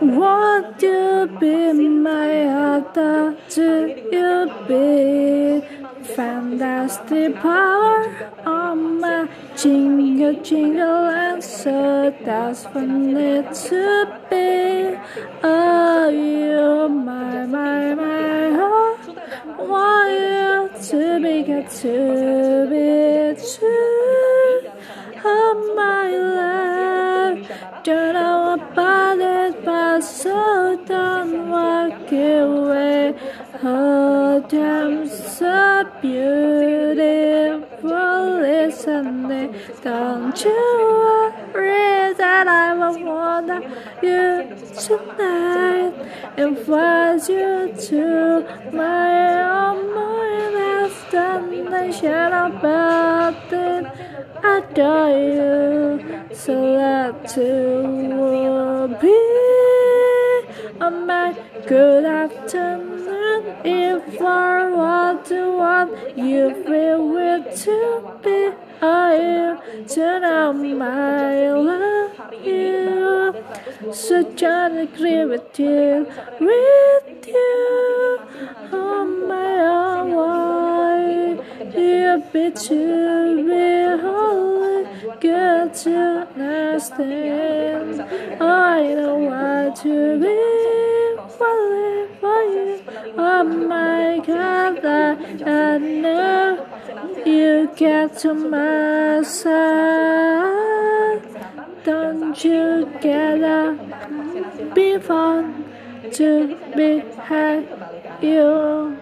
Want you be my other? Do you be fantastic power on my jingle jingle and so that's funny to be. Oh, you my my my oh, want you to be good to be true. Oh my love, don't it, don't walk away. Oh, so beautiful, it? Don't you worry that I will want you tonight. Was you to my own mind, shadow about it. I adore you, so that to be. My good afternoon, if I want to want you feel with to be. I to know my love you, so try to agree with you, with you. Oh my own why you be to be holy, good to understand. I don't want to be. Oh my God, I know you get to my side. Don't you get up? Be fun to be had you.